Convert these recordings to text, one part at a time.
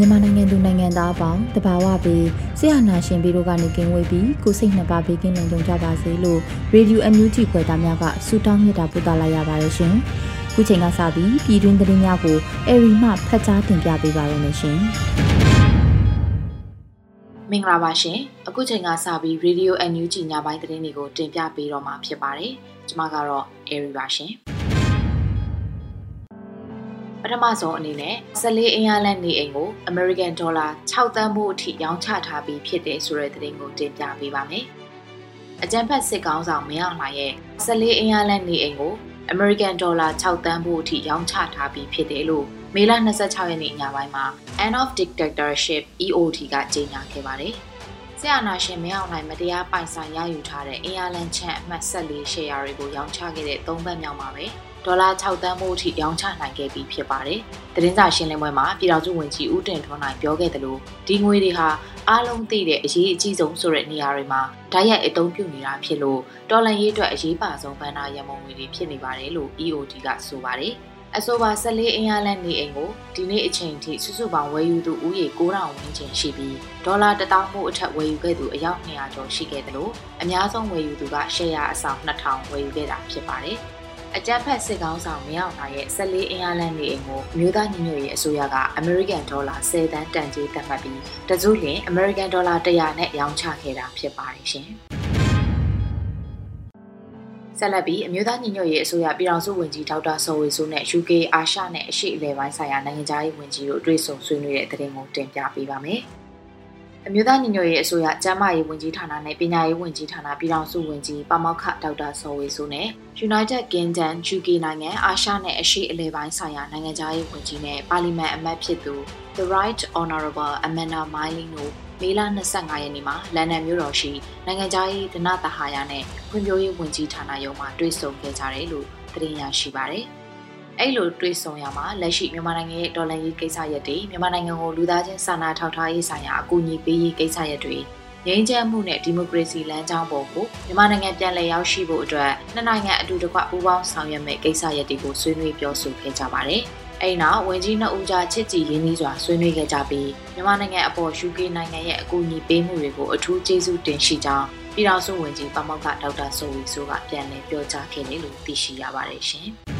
မြန်မာနိုင်ငံသူနိုင်ငံသားအပေါင်းတဘာဝပြီးဆရာနာရှင်ပြီးတို့ကနေကင်းဝေးပြီးကိုစိတ်နှစ်ပါးဘေးကင်းလုံခြုံကြပါစေလို့ရေဒီယိုအန်ယူဂျီခွဲသားများကဆုတောင်းမြတ်တာပို့သလာရပါတယ်ရှင်။ခုချိန်ကစပြီးပြည်တွင်းသတင်းများကိုအေရီမှဖတ်ကြားတင်ပြပေးပါရမရှင်။မင်္ဂလာပါရှင်။အခုချိန်ကစပြီး Radio NUG ညပိုင်းသတင်းတွေကိုတင်ပြပေးတော့မှာဖြစ်ပါတယ်။ကျွန်မကတော့ Airy ပါရှင်။ပ ထမဆုံးအနေနဲ့14အင်အားလန့်နေအိမ်ကို American Dollar 6သန်းဖို့အထိရောင်းချထားပြီးဖြစ်တယ်ဆိုတဲ့သတင်းကိုတင်ပြပေးပါမယ်။အကြံဖက်စစ်ကောင်းဆောင်မင်းအောင်လှိုင်ရဲ့14အင်အားလန့်နေအိမ်ကို American Dollar 6သန်းဖို့အထိရောင်းချထားပြီးဖြစ်တယ်လို့မေလ26ရက်နေ့ညပိုင်းမှာ End of Dictatorship EOD ကကြေညာခဲ့ပါတယ်။ဆရာနာရှင်မင်းအောင်လှိုင်မတရားပိုင်ဆိုင်ရယူထားတဲ့အင်အားလန့်ချန့်အမှတ်14ရှယ်ယာတွေကိုရောင်းချခဲ့တဲ့၃ပတ်မြောက်မှာပဲ။ ဒေါ်လာ6သန်းမို့အထိရောင်းချနိုင်ခဲ့ပြီးဖြစ်ပါတယ်။သတင်းစာရှင်းလင်းပွဲမှာပြည်တော်စုဝန်ကြီးဦးတင်ထွန်းနိုင်ပြောခဲ့တယ်လို့ဒီငွေတွေဟာအားလုံးသိတဲ့အရေးအကြီးဆုံးဆိုတဲ့နေရာတွေမှာဓာတ်ရိုက်အသုံးပြုနေတာဖြစ်လို့တော်လန်ရေးအတွက်အရေးပါဆုံးဘဏ္ဍာရမုံငွေတွေဖြစ်နေပါတယ်လို့ EOD ကဆိုပါတယ်။အဆိုပါ14အင်အားလန့်နေအိမ်ကိုဒီနေ့အချိန်ထိစုစုပေါင်းဝယ်ယူသူဦးရေ9000ဝန်းကျင်ရှိပြီးဒေါ်လာ1000မို့အထက်ဝယ်ယူခဲ့သူအယောက်200ကျော်ရှိခဲ့တယ်လို့အများဆုံးဝယ်ယူသူကရှယ်ယာအဆောင်2000ဝယ်ယူခဲ့တာဖြစ်ပါတယ်။ အကြမ်းဖက်စစ်ကောင်းဆောင်မင်းအောင်လှိုင်ရဲ့14အင်အားလန်နေအိမ်ကိုမြို့သားညီညွတ်ရေးအစိုးရကအမေရိကန်ဒေါ်လာ10တန်းတန်ကြေးသတ်မှတ်ပြီးတစုလျင်အမေရိကန်ဒေါ်လာ100နဲ့ရောင်းချခဲ့တာဖြစ်ပါတယ်ရှင်။ဆက်လက်ပြီးအမျိုးသားညီညွတ်ရေးအစိုးရပြည်ထောင်စုဝန်ကြီးဒေါက်တာစောဝေစိုးနဲ့ UK အာရှနဲ့အရှေ့အလယ်ပိုင်းဆိုင်ရာနိုင်ငံခြားရေးဝန်ကြီးတို့တွေ့ဆုံဆွေးနွေးတဲ့သတင်းကိုတင်ပြပေးပါမယ်။ အမျိုးသားညီညွတ်ရေးအစိုးရကျန်းမာရေးဝန်ကြီးဌာနနဲ့ပညာရေးဝန်ကြီးဌာနပြည်ထောင်စုဝန်ကြီးပါမောက္ခဒေါက်တာစောဝေဆိုးနဲ့ United Kingdom UK နိုင်ငံအာရှနဲ့အရှေ့အလယ်ပိုင်းဆိုင်ရာနိုင်ငံခြားရေးဝန်ကြီးနဲ့ပါလီမန်အမတ်ဖြစ်သူ The Right Honorable Amanda Miley တို့မေလ25ရက်နေ့မှာလန်ဒန်မြို့တော်ရှိနိုင်ငံခြားရေးဒနသဟာယနဲ့ဖွံ့ဖြိုးရေးဝန်ကြီးဌာနရုံးမှာတွေ့ဆုံခဲ့ကြတယ်လို့သတင်းရရှိပါတယ်။ အဲ့လိုတွေးဆုံရမှာလက်ရှိမြန်မာနိုင်ငံရဲ့ဒေါ်လာရေးကိစ္စရပ်တွေမြန်မာနိုင်ငံကိုလူသားချင်းစာနာထောက်ထားရေးဆိုင်ရာအကူအညီပေးရေးကိစ္စရပ်တွေငြိမ်းချမ်းမှုနဲ့ဒီမိုကရေစီလမ်းကြောင်းပေါ်ကိုမြန်မာနိုင်ငံပြန်လည်ရောက်ရှိဖို့အတွက်နှစ်နိုင်ငံအတူတကွပူးပေါင်းဆောင်ရွက်မယ့်ကိစ္စရပ်တွေကိုဆွေးနွေးပြောဆိုခဲ့ကြပါတယ်။အဲ့နောက်ဝန်ကြီးနှစ်ဦးကြားချစ်ကြည်ရင်းနှီးစွာဆွေးနွေးခဲ့ကြပြီးမြန်မာနိုင်ငံအပေါ် UK နိုင်ငံရဲ့အကူအညီပေးမှုတွေကိုအထူးကျေးဇူးတင်ရှိကြောင်းပြည်ထောင်စုဝန်ကြီးပမောက္ခဒေါက်တာဆိုဝီဆိုကပြန်လည်ပြောကြားခဲ့တယ်လို့သိရှိရပါတယ်ရှင်။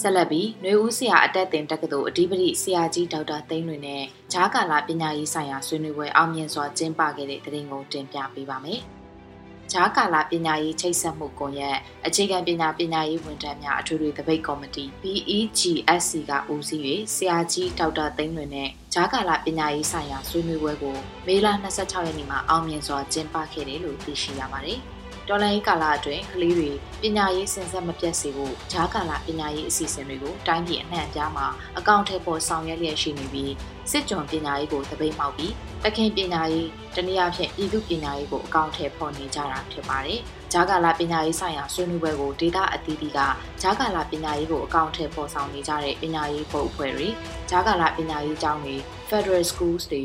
ဆက်လက်ပြီးຫນွေဦးဆရာအတက်တင်တက္ကသိုလ်အဓိပတိဆရာကြီးဒေါက်တာသိန်းလွင်နဲ့ဂျားကာလာပညာရေးဆိုင်ရာဆွေးနွေးပွဲအောင်မြင်စွာကျင်းပခဲ့တဲ့တဲ့ရင်ကိုတင်ပြပေးပါမယ်။ဂျားကာလာပညာရေးချိတ်ဆက်မှုကွန်ရက်အခြေခံပညာပညာရေးဝန်ထမ်းများအထူးတပိတ်ကော်မတီ PEGSC ကဦးစီး၍ဆရာကြီးဒေါက်တာသိန်းလွင်နဲ့ဂျားကာလာပညာရေးဆိုင်ရာဆွေးနွေးပွဲကိုမေလ26ရက်နေ့မှာအောင်မြင်စွာကျင်းပခဲ့တယ်လို့သိရှိရပါတယ်။ တော်လိုင်းကာလအတွင်းကလေးတွေပညာရေးစင်ဆက်မပြတ်စေဖို့ဂျားကာလပညာရေးအစီအစဉ်တွေကိုတိုင်းပြည်အနှံ့အပြားမှာအကောင့်ထဲပေါ်ဆောင်ရွက်လျက်ရှိနေပြီးစစ်ကြုံပညာရေးကိုသပိတ်မှောက်ပြီးတခင်ပညာရေးတနည်းအားဖြင့်ပြည်သူပညာရေးကိုအကောင့်ထဲပေါ်နေကြတာဖြစ်ပါတယ်။ဂျားကာလပညာရေးဆိုင်ရာဆွေးနွေးပွဲကိုဒေတာအသီးသီးကဂျားကာလပညာရေးကိုအကောင့်ထဲပေါ်ဆောင်နေကြတဲ့ပညာရေးပုတ်အဖွဲ့တွေဂျားကာလပညာရေးကျောင်းတွေ Federal Schools တွေ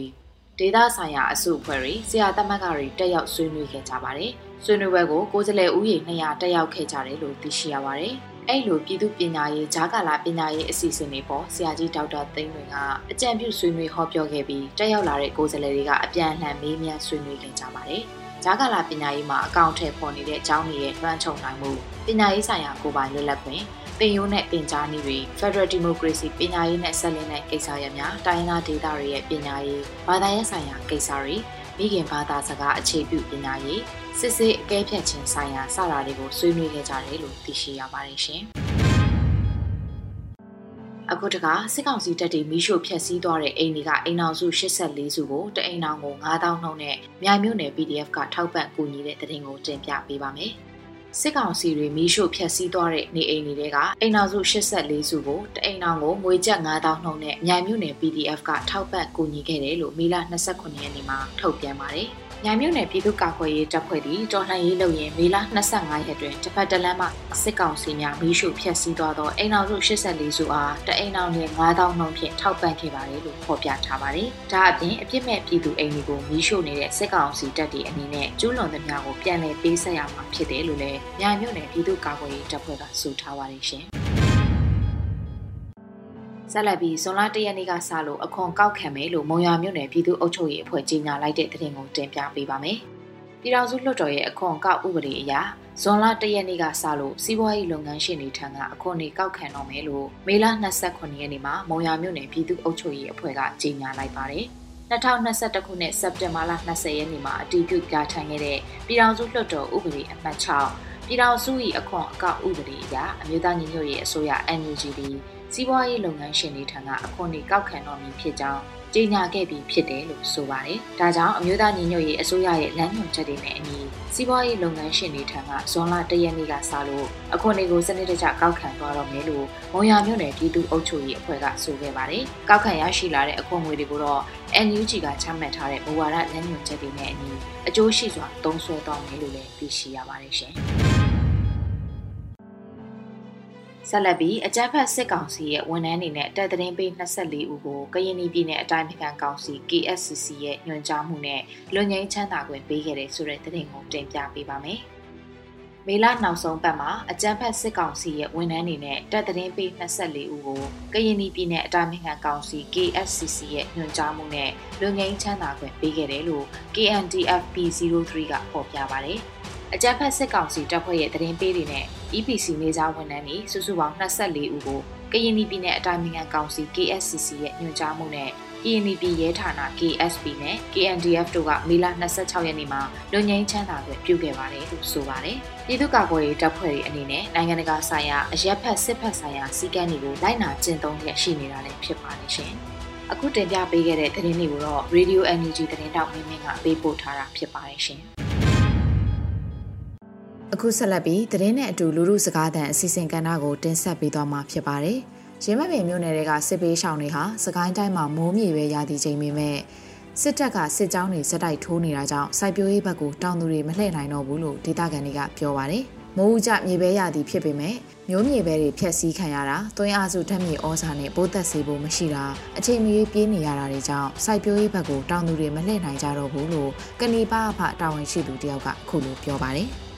ဒေသဆိုင်ရာအစုအဖွဲ့တွေဆရာသမတ်ကတွေတက်ရောက်ဆွေးနွေးခဲ့ကြပါတယ်။ဆွေးနွေးပွဲကိုကိုယ်စားလှယ်ဦးရေ200တက်ရောက်ခဲ့ကြတယ်လို့သိရှိရပါတယ်။အဲ့လိုပြည်သူပညာရေးဂျာကာလာပညာရေးအစီအစဉ်တွေပေါ်ဆရာကြီးဒေါက်တာသိန်းလွင်ကအကြံပြုဆွေးနွေးဟောပြောခဲ့ပြီးတက်ရောက်လာတဲ့ကိုယ်စားလှယ်တွေကအပြန်အလှန်မေးမြန်းဆွေးနွေးခဲ့ကြပါတယ်။ဂျာကာလာပညာရေးမှာအကောင့်ထည့်ဖော်နေတဲ့အကြောင်းတွေရဲ့လွှမ်းခြုံနိုင်မှုပညာရေးဆိုင်ရာကိုယ်ပိုင်လွတ်လပ်ခွင့် သင်ရိုးနဲ့သင်ကြားနည်းတွေ Federal Democracy ပညာရေးနဲ့ဆက်လင်းတဲ့ကိစ္စရပ်များတိုင်းဒေသတွေရဲ့ပညာရေးဘာသာရေးဆိုင်ရာကိစ္စတွေမိခင်ဘာသာစကားအခြေပြုပညာရေးစစ်စစ်အကဲဖြတ်ခြင်းဆိုင်ရာစတာတွေကိုဆွေးနွေးခဲ့ကြတယ်လို့သိရှိရပါတယ်ရှင်။အခုတကစစ်ကောင်စီတပ်တွေမိရှို့ဖျက်ဆီးသွားတဲ့အိမ်တွေကအိမ်အောင်စု84စုကိုတအိမ်အောင်ကို9000နှုန်းနဲ့မြိုင်မြို့နယ် PDF ကထောက်ပံ့ကူညီတဲ့တဲ့တင်ကိုတင်ပြပေးပါမယ်။ စစ်ကောင်စီတွေမိရှို့ဖျက်ဆီးသွားတဲ့နေအိမ်တွေကအိမ်အောင်စု84စုကိုတအိမ်အောင်ကိုငွေကျပ်9000နှုန်းနဲ့မြိုင်မြို့နယ် PDF ကထောက်ပံ့ကူညီခဲ့တယ်လို့မေလ29ရက်နေ့မှာထုတ်ပြန်ပါတယ်။ညမြို့နယ်ပြည်သူ့ကာကွယ်ရေးတပ်ဖွဲ့သည်တော်လှန်ရေးလုပ်ရင်မေလ25ရက်တွင်တစ်ဖက်တစ်လမ်းမှစစ်ကောင်စီများမီးရှို့ဖျက်ဆီးသွားသောအိမ်တော်စု84စုအားတအိမ်တော်နှင့်9000နှုန်းဖြင့်ထောက်ပံ့ခဲ့ပါတယ်လို့ဖော်ပြထားပါတယ်။ဒါအပြင်အပြစ်မဲ့ပြည်သူအိမ်တွေကိုမီးရှို့နေတဲ့စစ်ကောင်စီတပ်တွေအနေနဲ့ကျူးလွန်သမျှကိုပြန်လည်ပေးဆက်ရမှာဖြစ်တယ်လို့လည်းညမြို့နယ်ပြည်သူ့ကာကွယ်ရေးတပ်ဖွဲ့ကဆိုထားပါတယ်ရှင်။ဆက်လက်ပြီးဇွန်လ၁ရက်နေ့ကစလို့အခွန်ကောက်ခံမယ်လို့မုံရွာမြို့နယ်ပြည်သူ့အုပ်ချုပ်ရေးအဖွဲ့ကြီးညာလိုက်တဲ့သတင်းကိုတင်ပြပေးပါမယ်။ပြည်ထောင်စုလွှတ်တော်ရဲ့အခွန်ကောက်ဥပဒေအရဇွန်လ၁ရက်နေ့ကစလို့စီးပွားရေးလုပ်ငန်းရှင်တွေထံကအခွန်တွေကောက်ခံတော့မယ်လို့မေလ29ရက်နေ့မှာမုံရွာမြို့နယ်ပြည်သူ့အုပ်ချုပ်ရေးအဖွဲ့ကကြီးညာလိုက်ပါတယ်။ 2021ခုနှစ်စက်တင်ဘာလ20ရက်နေ့မှာအတည်ပြုပြဋ္ဌာန်းခဲ့တဲ့ပြည်ထောင်စုလွှတ်တော်ဥပဒေအမှတ်6ပြည်ထောင်စု၏အခွန်အကောက်ဥပဒေအရအမျိုးသားညီညွတ်ရေးအစိုးရ NUG စီးပွားရေးလုပ်ငန်းရှင်တွေထံကအခွန်တွေကောက်ခံတော့မည်ဖြစ်ကြောင်း ကြေညာခဲ့ပြီးဖြစ်တယ်လို့ဆိုပါတယ်။ဒါကြောင့်အမျိုးသားညီညွတ်ရေးအစိုးရရဲ့လမ်းညွှန်ချက်တွေနဲ့အညီစီးပွားရေးလုပ်ငန်းရှင်တွေထံကဇွန်လ၁ရက်နေ့ကစလို့အခွန်တွေကိုစနစ်တကျကောက်ခံသွားတော့မယ်လို့မုံရမြို့နယ်ပြည်သူ့အုပ်ချုပ်ရေးအဖွဲ့ကဆိုခဲ့ပါတယ်။ကောက်ခံရရှိလာတဲ့အခွန်ငွေတွေကိုတော့ NUG ကချမှတ်ထားတဲ့မူဝါဒလမ်းညွှန်ချက်တွေနဲ့အညီအကျိုးရှိစွာသုံးစွဲသွားမယ်လို့လည်းသိရှိရပါတယ်ရှင်။ ဆက်လက်ပြီးအကြမ်းဖက်စစ်ကောင်စီရဲ့ဝန်ထမ်းတွေနဲ့အတက်သတင်းပေး24ဦးကိုကရင်ပြည်နယ်အတိုင်းအမြကောင်စီ KSCC ရဲ့ညွှန်ကြားမှုနဲ့လွန်ငင်းချမ်းသာခွင့်ပေးခဲ့တဲ့ဆိုတဲ့သတင်းကိုတင်ပြပေးပါမယ်။မေလနောက်ဆုံးပတ်မှာအကြမ်းဖက်စစ်ကောင်စီရဲ့ဝန်ထမ်းတွေနဲ့တက်သတင်းပေး24ဦးကိုကရင်ပြည်နယ်အတိုင်းအမြကောင်စီ KSCC ရဲ့ညွှန်ကြားမှုနဲ့လွန်ငင်းချမ်းသာခွင့်ပေးခဲ့တယ်လို့ KNDF P03 ကဖော်ပြပါတယ်။ အကြမ်းဖက်စစ်ကောင်စီတပ်ဖွဲ့ရဲ့တရင်ပေးတွေနဲ့ EPC နေသားဝန်ထမ်းတွေစုစုပေါင်း24ဦးကိုကရင်ပြည်နယ်အတိုင်းအမြံကောင်စီ KSCC ရဲ့ညွှန်ကြားမှုနဲ့ KNP ရဲဌာန KSP နဲ့ KNDF တို့ကမေလ26ရက်နေ့မှာလွန်ငင်းချမ်းသာခွင့်ပြုခဲ့ပါတယ်လို့ဆိုပါတယ်။ပြည်သူ့ကာကွယ်ရေးတပ်ဖွဲ့တွေအနေနဲ့နိုင်ငံတကာဆိုင်ရာအရက်ဖက်စစ်ဖက်ဆိုင်ရာစည်းကမ်းတွေကိုလိုက်နာကျင့်သုံးရရှိနေတာလည်းဖြစ်ပါတယ်ရှင်။အခုတင်ပြပေးခဲ့တဲ့သတင်းတွေကိုတော့ Radio NUG သတင်းတောက်မင်းမင်းကပေးပို့ထားတာဖြစ်ပါတယ်ရှင်။ အခုဆက်လက်ပြီးသတင်းနဲ့အတူလူမှုစကားသံအစီအစဉ်ကဏ္ဍကိုတင်ဆက်ပေးသွားမှာဖြစ်ပါတယ်။ရင်းမပင်မြို့နယ်တွေကစစ်ပေးရှောင်တွေဟာစကိုင်းတိုင်းမှာမိုးမြေပဲရာသီချိန်ပေမဲ့စစ်တပ်ကစစ်ကြောင်းတွေစက်တိုက်ထိုးနေတာကြောင့်စိုက်ပျိုးရေးဘက်ကိုတောင်သူတွေမလှည့်နိုင်တော့ဘူးလို့ဒေသခံတွေကပြောပါတယ်။မိုးဦးကျမြေပဲရာသီဖြစ်ပေမဲ့မျိုးမြေပဲတွေဖျက်ဆီးခံရတာ၊သွင်းအားစုဓာတ်မြေဩဇာနဲ့ပိုးသက်စေဖို့မရှိတာအချိန်မရွေးပြေးနေရတာတွေကြောင့်စိုက်ပျိုးရေးဘက်ကိုတောင်သူတွေမလှည့်နိုင်ကြတော့ဘူးလို့ကဏီပါအဖတာဝန်ရှိသူတယောက်ကအခုလိုပြောပါတယ်။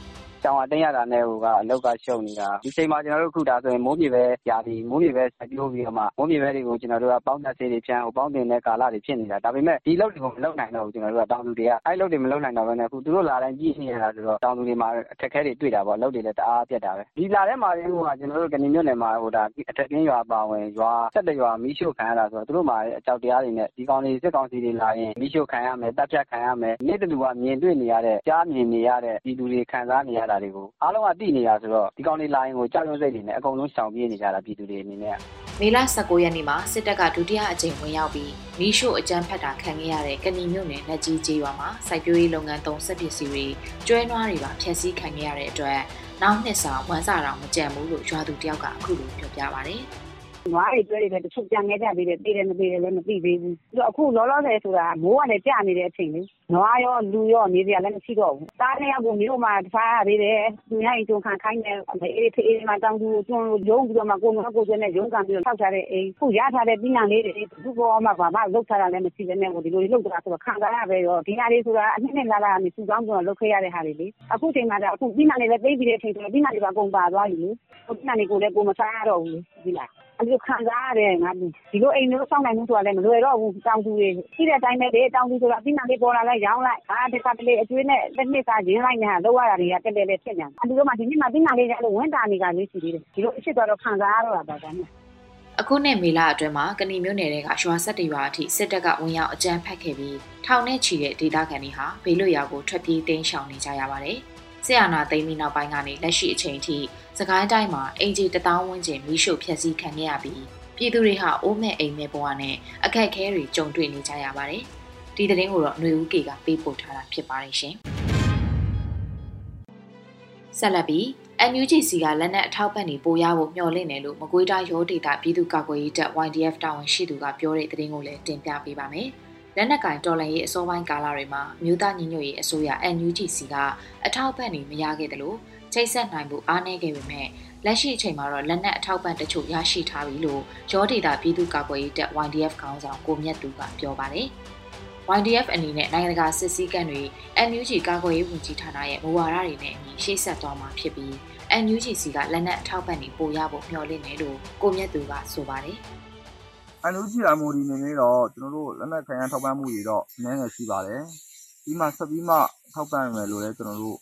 ကြောင်ကတင်းရတာနဲ့ဟိုက အလောက်က ရှုပ်နေတာ ဒီချိန်မှာ ကျွန်တော်တို့ခုဒါဆိုရင် မိုးမြေပဲရာသီ မိုးမြေပဲစိုက်ပျိုးပြီးတော့မှ မိုးမြေပဲတွေကို ကျွန်တော်တို့က ပေါင်းသက်စေးတွေဖြန်းဟိုပေါင်းတင်တဲ့ကာလတွေ ဖြစ်နေတာ ဒါပေမဲ့ ဒီလောက်တွေကို မလုပ်နိုင်တော့ဘူး ကျွန်တော်တို့က တောင်သူတွေက အဲ့လောက်တွေ မလုပ်နိုင်တော့ဘဲနဲ့ အခုသူတို့လာတိုင်းကြည့်နေရတာဆိုတော့ တောင်သူတွေမှာ အခက်အခဲတွေ တွေ့တာပေါ့လောက်တွေလည်း တအားပြတ်တာပဲ ဒီလာထဲမှာဟိုက ကျွန်တော်တို့ ကနေမြို့နယ်မှာဟိုဒါအထက်ကင်းရွာပါဝင် ရွာဆက်တရွာ မီးရှို့ခံရတာဆိုတော့ သူတို့မှာ အကြောက်တရားတွေနဲ့ ဒီကောင်တွေ စစ်ကောင်စီတွေလာရင် မီးရှို့ခံရမယ်တပ်ဖြတ်ခံရမယ် နေ့တူကမြင်တွေ့နေရတဲ့ ကြားမြင်နေရတဲ့ဒီလူတွေ ခံစားနေရတာတွေကို အားလုံးကတိနေတာဆိုတော့ ဒီကောင်တွေလာရင်ကို ကြောက်ရွံ့စိတ်တွေနဲ့ အကုန်လုံး ရှောင်ပြေးနေကြတာ ပြည်သူတွေအနေနဲ့မေလ19ရက်နေ့မှာ စစ်တပ်က ဒုတိယအကြိမ် ဝင်ရောက်ပြီး မီးရှို့အကြမ်းဖက်တာခံခဲ့ရတဲ့ကဏီမြို့နယ်လက်ကြီးကျေးရွာမှာ စိုက်ပျိုးရေးလုပ်ငန်းသုံး စက်ပစ္စည်းတွေ ကျွဲနွားတွေပါ ဖျက်ဆီးခံခဲ့ရတဲ့အတွက် နောက်နှစ်စာ ဝမ်းစာတော်မကြံဘူးလို့ ရွာသူတယောက်က အခုလို ပြောပြပါဗျာ နွားတွေကျွဲတွေလည်းတချို့ပြန်ခဲ့ကြသေးတယ်သိတယ်မသိတယ်လည်းမသိသေးဘူးအခုလောလောဆယ်ဆိုတာမိုးကလည်းကျနေတဲ့အချိန်လေနွားရောလူရောနေစရာလည်းမရှိတော့ဘူးသားနှစ်ယောက်ကိုမြို့မှာထားရသေးတယ်သူများအိမ်တွန်းခံခိုင်းတယ်အေးဖေးအေးမှာတောင်သူတွန်းရုံးပြီးတော့မှကိုနွားကိုကျွဲနဲ့ရုံးကန်ပြီးတော့ထောက်ထားတဲ့အိမ်ခုရထားတဲ့ပြီးနံလေးတွေသူ့ဘောမှာဘာမှလုတ်ထားတာလည်းမရှိဘဲနဲ့ဒီလိုလုတ်တာဆိုတော့ခံစားရပဲရောဒီဟာလေးဆိုတာအနှစ်နဲ့လာလာနေစူကောင်းဆိုတော့လုတ်ခဲ့ရတဲ့ဟာတွေလေအခုချိန်မှာအခုပြီးနံလေးလည်းသိပြီးတဲ့အချိန်ဆိုတော့ပြီးနံလေးပါကုန်ပါသွားပြီလေပြီးနံလေးကိုလည်းကိုမစားရတော့ဘူးဒီလား အဲ့လိုခံစားရတယ်ငါဒီလိုအိမ်မျိုးစောင့်နိုင်မှုဆိုတာလည်းမလွယ်တော့ဘူးတောင်သူတွေရှိတဲ့အတိုင်းပဲလေတောင်သူဆိုတာအပြီးမှလေးပေါ်လာလိုက်ရောင်းလိုက်အာဒီကတလေအကျွေးနဲ့တစ်နှစ်ကရင်းလိုက်နေတာလောက်ရတာတွေကတက်တယ်လေဖြစ်နေတယ်အတူတူမှဒီနှစ်မှပြီးမှလေးရလို့ဝန်တာနေကလေးရှိသေးတယ်ဒီလိုအဖြစ်တော့ခံစားရတော့တာပါကွာအခုနှစ်မေလအတွင်းမှာကဏီမြို့နယ်တွေကရွာဆက်တရွာအထိစစ်တပ်ကဝင်ရောက်အကြမ်းဖက်ခဲ့ပြီးထောင်နဲ့ချီတဲ့ဒေသခံတွေဟာဘေးလွတ်ရာကိုထွက်ပြေးတိမ်းရှောင်နေကြရပါတယ်။ ဆီယနာသိမ်းပြီးနောက်ပိုင်းကနေလက်ရှိအချိန်ထိစကိုင်းတိုင်းမှာအင်ဂျီတထောင်ဝန်းကျင်မီးရှို့ဖျက်ဆီးခံခဲ့ရပြီးပြည်သူတွေဟာအိုးမဲ့အိမ်မဲ့ဘဝနဲ့အခက်အခဲတွေကြုံတွေ့နေကြရပါတယ်။ဒီသတင်းကိုတော့ຫນွေဦးကေကပေးပို့ထားတာဖြစ်ပါတယ်ရှင်။ဆက်လက်ပြီး NUGC ကလက်နက်အထောက်ပံ့တွေပိုရဖို့မျှော်လင့်တယ်လို့မကွေးတိုင်းရောဒေတာပြည်သူ့ကာကွယ်ရေးတပ် YDF တာဝန်ရှိသူကပြောတဲ့သတင်းကိုလည်းတင်ပြပေးပါမယ်။ လက်နက်ကင်တော်လှန်ရေးအစောပိုင်းကာလတွေမှာမြို့သားညီညွတ်ရေးအစိုးရ NUGC ကအထောက်ပံ့တွေမရခဲ့တယ်လို့ချိတ်ဆက်နိုင်မှုအားနည်းခဲ့ပေမဲ့လက်ရှိအချိန်မှာတော့လက်နက်အထောက်ပံ့တချို့ရရှိထားပြီလို့ရောဒေတာပြည်သူ့ကာကွယ်ရေးတပ် YDF ခေါင်းဆောင်ကိုမြတ်သူကပြောပါတယ်။ YDF အနေနဲ့နိုင်ငံတကာစစ်စည်းကမ်းတွေ NUG ကာကွယ်ရေးဝန်ကြီးဌာနရဲ့မူဝါဒတွေနဲ့အညီရှေ့ဆက်သွားမှာဖြစ်ပြီး NUGC ကလက်နက်အထောက်ပံ့တွေပို့ရဖို့မျှော်လင့်တယ်လို့ကိုမြတ်သူကဆိုပါတယ်။ NUG အမိုဒီနေနေတော့ကျွန်တော်တို့လက်နက်ခံရထောက်ပံ့မှုတွေတော့အနည်းငယ်ရှိပါတယ်။ဒီမှာဆက်ပြီးမှထောက်ပံ့မယ်လို့လည်းကျွန်တော်တို့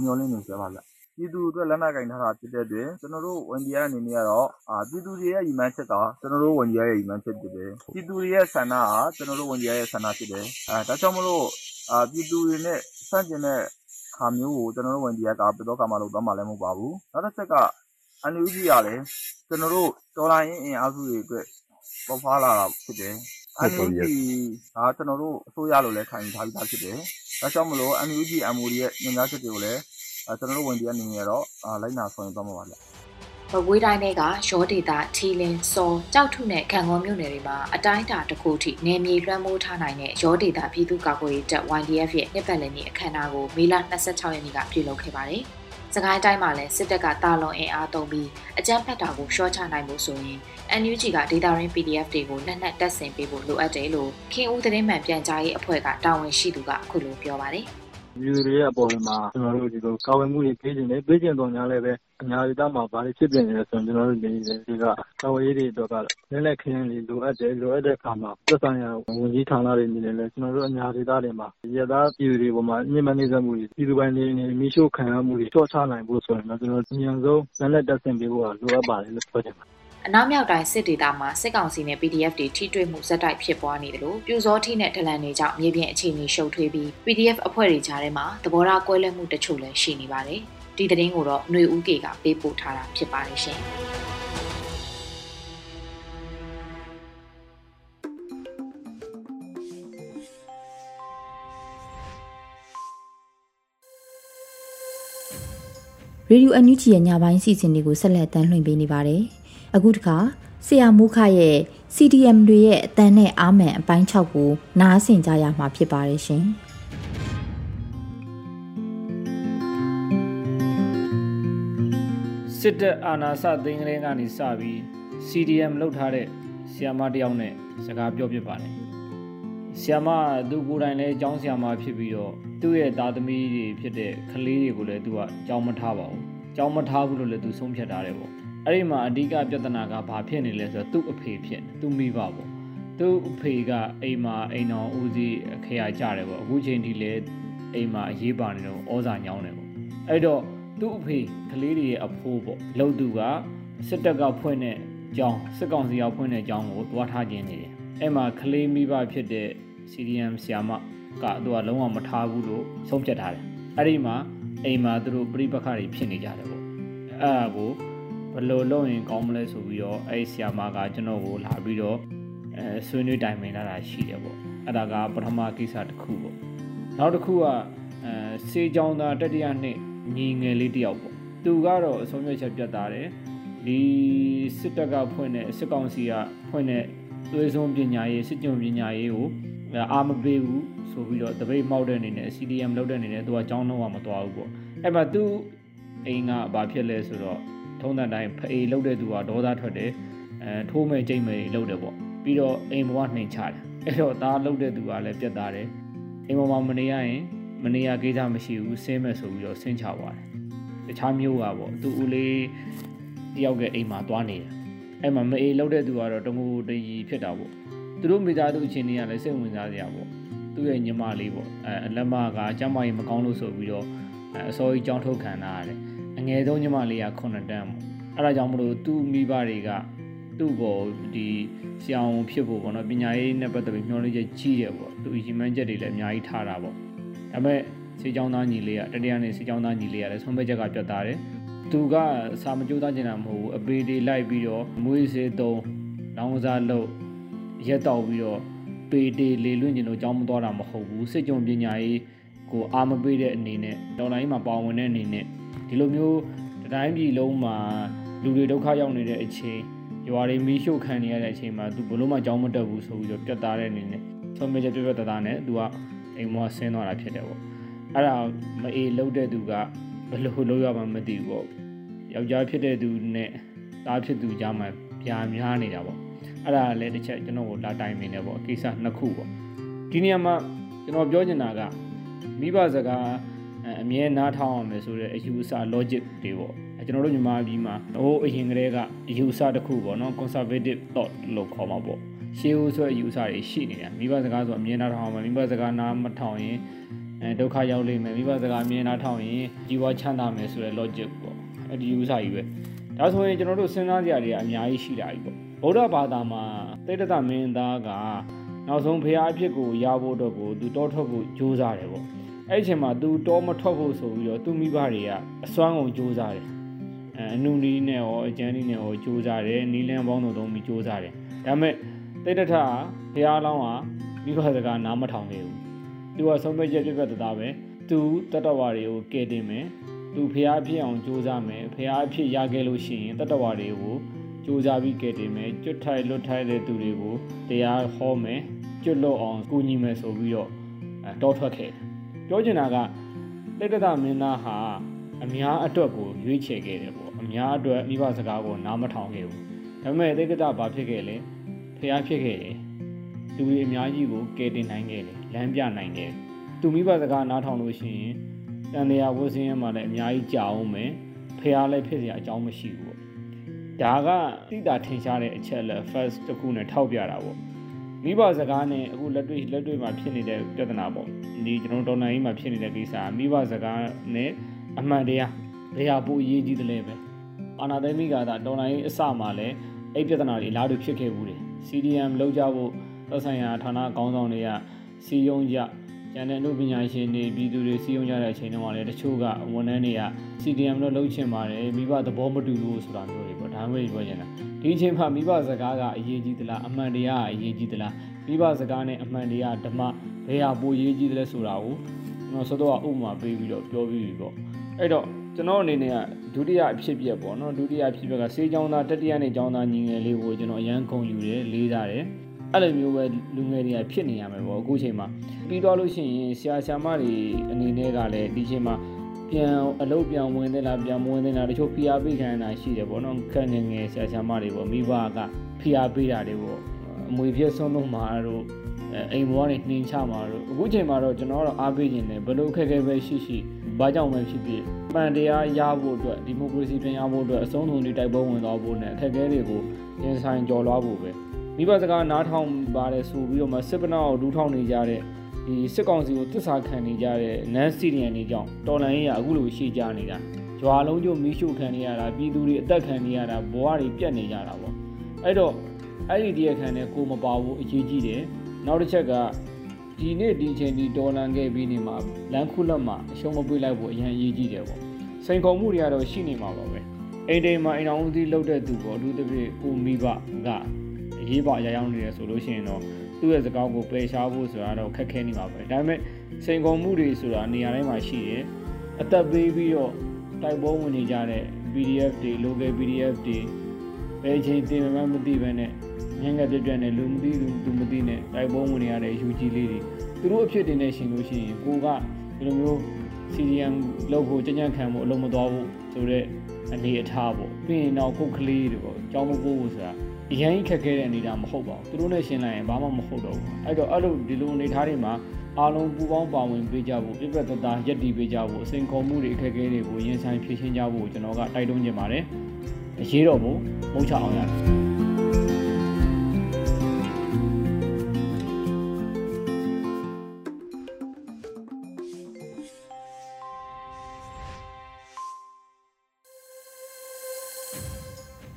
မျှော်လင့်နေကြပါဗျ။ပြည်သူအတွက်လက်နက်ကင်ထားတာဖြစ်တဲ့အတွက်ကျွန်တော်တို့ဝန်ကြီးအနေနဲ့ကတော့ပြည်သူတွေရဲ့ရည်မှန်းချက်ကကျွန်တော်တို့ဝန်ကြီးရဲ့ရည်မှန်းချက်ဖြစ်တယ်။ပြည်သူတွေရဲ့ဆန္ဒကကျွန်တော်တို့ဝန်ကြီးရဲ့ဆန္ဒဖြစ်တယ်။အဲဒါကြောင့်မလို့ပြည်သူတွေနဲ့ဆန့်ကျင်တဲ့ဟာမျိုးကိုကျွန်တော်တို့ဝန်ကြီးကဘယ်တော့မှလုပ်သွားမှာလည်းမဟုတ်ပါဘူး။နောက်တစ်ချက်က NUG ကလည်းကျွန်တော်တို့တော်လှန်ရေးအင်အားစုတွေအတွက် ပေါက်ဖွားလာတာဖြစ်တယ်။ NUG ကကျွန်တော်တို့အစိုးရလို့လည်းခံယူထားပြီးသားဖြစ်တယ်။ဒါကြောင့်မို့လို့ NUG MOD ရဲ့ညွှန်ကြားချက်တွေကိုလည်းကျွန်တော်တို့ဝန်ကြီးအနေနဲ့တော့လိုက်နာဆောင်ရွက်သွားမှာပါဗျ။။ဘဝေးတိုင်းတွေကရောဒေတာထီလင်းစောကြောက်ထုနဲ့ခံကောမြို့နယ်တွေမှာအတိုင်းအတာတစ်ခုထိနယ်မြေလွှမ်းမိုးထားနိုင်တဲ့ရောဒေတာပြည်သူ့ကာကွယ်ရေးတပ် YDF ရဲ့နှစ်ပတ်လည်နေ့အခမ်းအနားကိုမေလ26ရက်နေ့ကပြုလုပ်ခဲ့ပါတယ်။ စကိုင်းတိုင်းမှာလည်းစစ်တပ်ကတာလွန်အင်အားသုံးပြီးအကြမ်းဖက်တာကိုရှော့ချနိုင်မှုဆိုရင် NUG ကဒေတာရင်း PDF တွေကိုလက်နက်တပ်ဆင်ပေးဖို့လိုအပ်တယ်လို့ခင်ဦးသတင်းမှန်ပြန်ကြားရေးအဖွဲ့ကတာဝန်ရှိသူကအခုလိုပြောပါတယ်။ ပြည်သူတွေရဲ့အပေါ်မှာ ကျနော်တို့ ဒီလို ကာကွယ်မှုတွေ ပေးချင်တယ်။ပေးချင်သော်ငြားလည်းပဲ အညာဒေသမှာ ဘာတွေဖြစ်ပျက်နေတယ်ဆိုတာကျနော်တို့တွေကကာကွယ်ရေးတွေအတွက်က လက်နက်ခဲယမ်းတွေ လိုအပ်တယ်။လိုအပ်တဲ့အခါမှာ သက်ဆိုင်ရာ ဝန်ကြီးဌာနတွေ အနေနဲ့လည်း ကျနော်တို့ အညာဒေသတွေမှာ အရပ်သားပြည်သူတွေအပေါ်မှာ ညှဉ်းပန်းနှိပ်စက်မှုတွေ ပြည်သူပိုင်နေအိမ်တွေ မီးရှို့ခံရမှုတွေ လျှော့ချနိုင်ဖို့ဆိုရင်တော့ ကျနော်တို့ အမြန်ဆုံး လက်နက်တပ်ဆင်ပေးဖို့ လိုအပ်ပါတယ်လို့ ပြောချင်ပါတယ် အနောက်မြောက်တိုင်းစစ်ဒေသမှာစစ်ကောင်စီနဲ့ PDF တွေထိတွေ့မှုဇက်တိုက်ဖြစ်ပွားနေတယ်လို့ပြူစောထိနဲ့ဒလန်တွေကြောင့်မြေပြင်အခြေအနေရှုပ်ထွေးပြီး PDF အဖွဲ့တွေကြားထဲမှာသဘောထားကွဲလွဲမှုတချို့လည်းရှိနေပါတယ်။ဒီသတင်းကိုတော့ຫນွေဦးကေကပေးပို့ထားတာဖြစ်ပါတယ်ရှင်။ရေဒီယိုအန်ယူဂျီရဲ့ညပိုင်းစီစဉ်တွေကိုဆက်လက်တမ်းလွှင့်ပေးနေပါတယ်။ အခုတခါဆရာမုခရဲ့ CDM တွေရဲ့အတန်နဲ့အာမန်အပိုင်း6ကိုနားဆင်ကြရမှာဖြစ်ပါတယ်ရှင်စစ်တပ်အာဏာစသိမ်းကလေးကနေစပြီး CDM လုပ်ထားတဲ့ဆီယာမတယောက်နဲ့စကားပြောပြပါတယ်ဆီယာမသူကိုယ်တိုင်လည်းအကြောင်းဆီယာမဖြစ်ပြီးတော့သူ့ရဲ့သားသမီးတွေဖြစ်တဲ့ကလေးတွေကိုလည်းသူကအကြောင်းမထားပါဘူးအကြောင်းမထားဘူးလို့လည်းသူဆုံးဖြတ်ထားတယ်ပေါ့ အဲ့ဒီမှာအဓိကပြဿနာကဘာဖြစ်နေလဲဆိုတော့သူ့အဖေဖြစ်သူ့မိဘပေါ့သူ့အဖေကအိမ်မှာအိမ်တော်ဦးစီးခရကြတယ်ပေါ့အခုချိန်ထိလည်းအိမ်မှာအရေးပါနေတော့ဩဇာညောင်းတယ်ပေါ့အဲ့တော့သူ့အဖေကလေးတွေရဲ့အဖိုးပေါ့လောက်သူကစစ်တပ်ကဖွင့်တဲ့ကြောင်းစစ်ကောင်စီကဖွင့်တဲ့ကြောင်းကိုတွားထားခြင်းနေတယ်အဲ့မှာကလေးမိဘဖြစ်တဲ့ CDM ဆီယာမကသူကလုံးဝမထားဘူးလို့ဆုံးဖြတ်ထားတယ်အဲ့ဒီမှာအိမ်မှာသူတို့ပြိပခါတွေဖြစ်နေကြတယ်ပေါ့အဲ့ဒါကို ဘယ်လိုလုပ်ရင်ကောင်းမလဲဆိုပြီးတော့အဲ့ဆီယာမာကကျွန်တော်ကိုလာပြီးတော့အဲဆွေးနွေးတိုင်ပင်လာတာရှိတယ်ပေါ့အဲ့ဒါကပထမကိစ္စတစ်ခုပေါ့နောက်တစ်ခုကအဲစေချောင်းသားတတိယနှစ်ညီငယ်လေးတယောက်ပေါ့သူကတော့အဆုံးဖြတ်ချက်ပြတ်သားတယ်ဒီစစ်တပ်ကဖွင့်တဲ့စစ်ကောင်စီကဖွင့်တဲ့သွေးစွန်းပညာရေးစစ်ကြုံပညာရေးကိုအာမပေးဘူးဆိုပြီးတော့တပိတ်မောက်တဲ့အနေနဲ့ CDM လောက်တဲ့အနေနဲ့သူကចောင်းတော့မသွားဘူးပေါ့အဲ့မှာသူအိမ်ကဘာဖြစ်လဲဆိုတော့ ထုံးတဲ့တိုင်းဖေးလှုပ်တဲ့သူကဒေါသထွက်တယ်အဲထိုးမဲ့ကြိတ်မဲ့လှုပ်တယ်ပေါ့ပြီးတော့အိမ်ဘဝနှိမ်ချတယ်အဲ့တော့သားလှုပ်တဲ့သူကလည်းပြတ်သားတယ်အိမ်ပေါ်မှာမနေရရင်မနေရကိစ္စမရှိဘူးဆင်းမဲ့ဆိုပြီးတော့ဆင်းချသွားတယ်တခြားမျိုးကပေါ့သူဦးလေးတယောက်ကအိမ်မှာသွားနေတယ်အဲ့မှာမအေးလောက်တဲ့သူကတော့တငူတရီဖြစ်တာပေါ့သူတို့မိသားစုအချင်းတွေကလည်းစိတ်ဝင်စားစရာပေါ့သူ့ရဲ့ညီမလေးပေါ့အဲလက်မကကျမကြီးမကောင်းလို့ဆိုပြီးတော့အစောကြီးကြောင်းထုတ်ခံတာရတယ် အငယ်ဆုံးညီမလေးက9တန်းပေါ့အဲ့ဒါကြောင့်မလို့သူ့မိဘတွေကသူ့ကိုဒီဆရာဝန်ဖြစ်ဖို့ပေါ့နော်ပညာရေးနဲ့ပတ်သက်ပြီးမျှော်လင့်ချက်ကြီးတယ်ပေါ့သူရီမန်းချက်တွေလည်းအများကြီးထားတာပေါ့ဒါပေမဲ့စေချောင်းသားညီလေးကတတရားနဲ့စေချောင်းသားညီလေးကလည်းဆုံးဖြတ်ချက်ကပြတ်သားတယ်သူကစာမကြိုးသားကျင်တာမဟုတ်ဘူးအပေတွေလိုက်ပြီးတော့မွေးစေးသုံးလောင်းကစားလုပ်ရက်တောက်ပြီးတော့ပေတေလေလွင့်ကျင်လို့ကြောင်းမသွားတာမဟုတ်ဘူးစစ်ကြုံပညာရေးကိုအာမပေးတဲ့အနေနဲ့တော်လိုင်းမှာပါဝင်တဲ့အနေနဲ့ ဒီလိုမျိုးတိုင်းပြည်လုံးမှာလူတွေဒုက္ခရောက်နေတဲ့အချိန်ရွာတွေမီးရှို့ခံနေရတဲ့အချိန်မှာသူဘလို့မှကြောင်းမတက်ဘူးဆိုပြီးတော့ပြတ်သားတဲ့အနေနဲ့ဆုံးဖြတ်ချက်ပြတ်ပြတ်သားသားနဲ့သူကအိမ်မောဆင်းသွားတာဖြစ်တယ်ပေါ့အဲ့ဒါမအေးလုံးတဲ့သူကဘလို့လုံးရမှမသိဘူးပေါ့ယောက်ျားဖြစ်တဲ့သူနဲ့သားဖြစ်သူကြားမှာပြာများနေတာပေါ့အဲ့ဒါလည်းတစ်ချက်ကျွန်တော်ကိုလာတိုင်နေတယ်ပေါ့အကိစ္စနှစ်ခုပေါ့ဒီနေရာမှာကျွန်တော်ပြောချင်တာကမိဘစကား အမြဲနားထောင်အောင်မယ်ဆိုတဲ့အယူအဆ logic တွေပေါ့ကျွန်တော်တို့မြန်မာပြည်မှာဟိုအရင်ကတည်းကအယူအဆတစ်ခုပေါ့နော် conservative thought လို့ခေါ်မှာပေါ့ရှေးဦးဆိုတဲ့အယူအဆတွေရှိနေတာမိဘစကားဆိုအမြဲနားထောင်အောင်မိဘစကားနားမထောင်ရင်အဲဒုက္ခရောက်လိမ့်မယ်မိဘစကားအမြဲနားထောင်ရင်ជីវချမ်းသာမယ်ဆိုတဲ့ logic ပေါ့အဲဒီယူအဆကြီးပဲဒါဆိုရင်ကျွန်တော်တို့စဉ်းစားကြရတဲ့အများကြီးရှိတာကြီးပေါ့ဗုဒ္ဓဘာသာမှာတိတ္တမင်းသားကနောက်ဆုံးဖရာအဖြစ်ကိုရဖို့တော့ကိုသူတောထွက်ဖို့ကြိုးစားတယ်ပေါ့ အဲ့ဒီအချိန်မှာသူတောမထွက်ဖို့ဆိုပြီးတော့သူမိဘတွေကအစွမ်းကုန်ကြိုးစားတယ်အနုနီးနဲ့ရောအကျန်းနီးနဲ့ရောကြိုးစားတယ်နီးလန်းပေါင်းတို့သုံးပြီးကြိုးစားတယ်ဒါပေမဲ့တိတ္တထဘုရားလောင်းကမိဘစကားနားမထောင်ခဲ့ဘူးသူကဆုံးဖြတ်ချက်ပြတ်ပြတ်သားပဲသူတတ္တဝါတွေကိုကဲတင်မယ်သူဖះဖြစ်အောင်ကြိုးစားမယ်ဖះဖြစ်ရခဲ့လို့ရှိရင်တတ္တဝါတွေကိုကြိုးစားပြီးကဲတင်မယ်ကျွတ်ထိုက်လွတ်ထိုက်တဲ့သူတွေကိုတရားဟောမယ်ကျွတ်လွတ်အောင်ကူညီမယ်ဆိုပြီးတော့တောထွက်ခဲ့ ပြောချင်တာကတိတ္တမင်းသားဟာအများအတွက်ကိုရွေးချယ်ခဲ့တယ်ပေါ့အများအတွက်မိဘစကားကိုနားမထောင်ခဲ့ဘူးဒါပေမဲ့တိတ်ကဘာဖြစ်ခဲ့လဲဖျားဖြစ်ခဲ့တယ်သူတွေအများကြီးကိုကယ်တင်နိုင်ခဲ့တယ်လမ်းပြနိုင်ခဲ့သူမိဘစကားနားထောင်လို့ရှိရင်တန်တရားဝတ်စင်းရမှာလည်းအများကြီးကြာအောင်မယ်ဖျားလည်းဖြစ်စရာအကြောင်းမရှိဘူးပေါ့ဒါကတိတာထင်ရှားတဲ့အချက်လက် first တစ်ခုနဲ့ထောက်ပြတာပေါ့ မိဘစကားနဲ့အခုလက်တွေ့လက်တွေ့မှာဖြစ်နေတဲ့ပြဿနာပေါ့ဒီကျွန်တော်ဒေါ်နိုင်ကြီးမှာဖြစ်နေတဲ့ကိစ္စမိဘစကားနဲ့အမှန်တရားဘယ်ဟာပိုအရေးကြီးတယ်လဲပဲအာနာသိမိကသာဒေါ်နိုင်ကြီးအစမှာလည်းအဲ့ပြဿနာတွေအလားတူဖြစ်ခဲ့ဘူးတယ် CDM လောက်ကြဖို့သက်ဆိုင်ရာဌာနအကောင်းဆောင်တွေကစီယုံကြကျန်တဲ့အမှုပညာရှင်တွေပြည်သူတွေစီယုံကြတဲ့အချိန်တုန်းကလည်းတချို့ကဝန်ထမ်းတွေက CDM လို့လှုပ်ချင်ပါတယ်မိဘသဘောမတူဘူးဆိုတာမျိုးတွေပေါ့ဒါမျိုးတွေပြောချင်တာဒီအချိန်မှာမိဘစကားကအရေးကြီးသလားအမှန်တရားကအရေးကြီးသလားမိဘစကားနဲ့အမှန်တရားဓမ္မဘယ်ဟာပိုရေးကြီးသလဲဆိုတာကိုကျွန်တော်စောတော့ဥပမာပေးပြီးတော့ပြောပြီးပြီပေါ့အဲ့တော့ကျွန်တော်အနေနဲ့ကဒုတိယအဖြစ်ပြက်ပေါ့နော်ဒုတိယအဖြစ်ပြက်ကစေးချောင်းသားတတိယနဲ့ချောင်းသားညီငယ်လေးကိုကျွန်တော်အရန်ခုံယူတယ်လေးစားတယ်အဲ့လိုမျိုးပဲလူငယ်တွေကဖြစ်နေရမယ်ပေါ့အခုချိန်မှာပြီးတော့လို့ရှိရင်ဆရာဆရာမတွေအနေနဲ့ကလည်းဒီချိန်မှာ ပြန်အလုပ်ပြန်ဝင်သလားပြန်မဝင်သလားတချို့ဖိအားပေးခံရတာရှိတယ်ပေါ့နော်ခက်ငယ်ငယ်ဆရာဆရာမတွေပေါ့မိဘကဖိအားပေးတာတွေပေါ့အမွေဖြစ်ဆုံးလုံးမှာတို့အိမ်ဘွားတွေနှင်းချမှာတို့အခုချိန်မှာတော့ကျွန်တော်ကတော့အားပေးခြင်းနဲ့ဘလို့ခက်ခဲပဲရှိရှိဘာကြောင့်ပဲဖြစ်ဖြစ်ပန်တရားရဖို့အတွက်ဒီမိုကရေစီပြန်ရဖို့အတွက်အဆုံးစုံတွေတိုက်ပွဲဝင်သွားဖို့နဲ့အခက်အခဲတွေကိုရင်ဆိုင်ကျော်လွှားဖို့ပဲမိဘစကားနားထောင်ပါတယ်ဆိုပြီးတော့မှစစ်ပနာကိုဒူးထောင်နေကြတဲ့ ဒီစစ်ကောင်စီကိုတစ္ဆာခံနေကြတဲ့နန်းစီရီယန်တွေကြောင့်တော်လန်ရေးရအခုလိုရှိကြနေတာရွာလုံးကျမီးရှို့ခံနေရတာပြည်သူတွေအသက်ခံနေရတာဘဝတွေပြတ်နေကြတာပေါ့အဲ့တော့အဲ့ဒီတရားခံနဲ့ကိုမပါဘူးအရေးကြီးတယ်နောက်တစ်ချက်ကဒီနေ့ဒီချိန်ဒီဒေါ်လာခဲ့ပြီးနေမှာလမ်းခုလက်မှာအရှုံးမပွေးလိုက်ဖို့အရင်အရေးကြီးတယ်ပေါ့စိန်ခေါ်မှုတွေကတော့ရှိနေမှာပါပဲအိမ်တိမ်မှာအိမ်အောင်ဦးစီးလုပ်တဲ့သူပေါ့အထူးသဖြင့်ကိုမိဘကအရေးပါအရာရောက်နေတယ်ဆိုလို့ရှိရင်တော့ သူ့ရဲ့စကားကိုပယ်ရှားဖို့ဆိုတာတော့ခက်ခဲနေမှာပဲဒါပေမဲ့စိန်ခေါ်မှုတွေဆိုတာနေရာတိုင်းမှာရှိတယ်အသက်ပေးပြီးတော့တိုက်ပွဲဝင်နေကြတဲ့ PDF တွေ local PDF တွေဘယ်ချိန်တင်မှမသိဘဲနဲ့ငင်းငယ်ပြပြနဲ့လူမသိသူသူမသိနဲ့တိုက်ပွဲဝင်နေရတဲ့ UG လေးတွေသူတို့အဖြစ်တင်နေရှင်လို့ရှိရင်ကိုကဒီလိုမျိုး CDM လောက်ကိုကြံ့ကြံ့ခံမှုအလုံးမသွားဘူးဆိုတော့အနေအထားပေါ့ပြီးရင်တော့ခုတ်ကလေးတွေပေါ့ကြောင်းမပိုးဘူးဆိုတာ အရင်ခက်ခဲတဲ့အနေအထားမဟုတ်ပါဘူးသူတို့နဲ့ရှင်းလိုက်ရင်ဘာမှမဟုတ်တော့ဘူးအဲ့တော့အဲ့လိုဒီလိုအနေအထားတွေမှာအားလုံးပူပေါင်းပါဝင်ပေးကြဖို့ပြည့်ပြတ်သားသားရက်တည်ပေးကြဖို့အစဉ်ခေါ်မှုတွေအခက်အခဲတွေကိုရင်ဆိုင်ဖြေရှင်းကြဖို့ကျွန်တော်ကတိုက်တွန်းချင်ပါတယ်အရေးတော်ဖို့မုတ်ချအောင်ရတယ်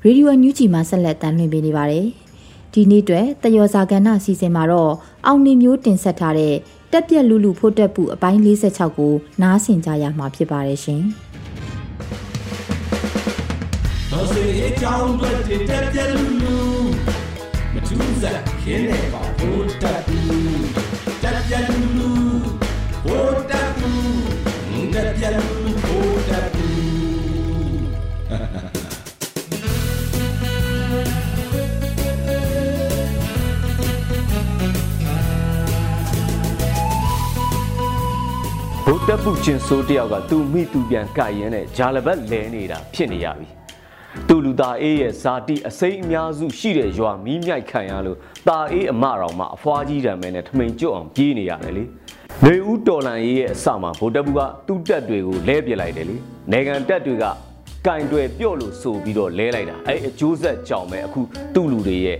ရေဒီယိုအန်ယူဂျီမှာဆက်လက်တမ်းလွှင့်ပေးနေပါတယ်။ဒီနေ့အတွက်တယောဇာကဏ္ဍအစီအစဉ်မှာတော့အောင်နေမျိုးတင်ဆက်ထားတဲ့တက်ပြက်လူလူဖို့တက်ပူအပိုင်း46ကိုနားဆင်ကြရမှာဖြစ်ပါတယ်ရှင်။တော်စေအကြောင်းတွေတက်ပြက်လူလူမထူးစားခင်းနေပါဖို့တက်ပူ တ်တက်ပုကျင်ဆိုးတယောက်ကသူ့မိသူပြန်ကြိုက်ရင်းနဲ့ဂျာလဘတ်လဲနေတာဖြစ်နေရပြီသူ့လူသားအေးရဲ့ဇာတိအစိမ့်အများစုရှိတဲ့ရွာမီးမြိုက်ခံရလို့ตาအေးအမတော်မှအဖွားကြီးတံမဲနဲ့ထမိန်ကျွတ်အောင်ပြေးနေရတယ်လေနေဦးတော်လန်ရေးရဲ့အစမှာဗိုလ်တပ်ဘူးကသူ့တက်တွေကိုလဲပြလိုက်တယ်လေနေကန်တက်တွေကကင်တွေပြော့လို့ဆိုပြီးတော့လဲလိုက်တာအဲ့အကျိုးဆက်ကြောင့်ပဲအခုသူ့လူတွေရဲ့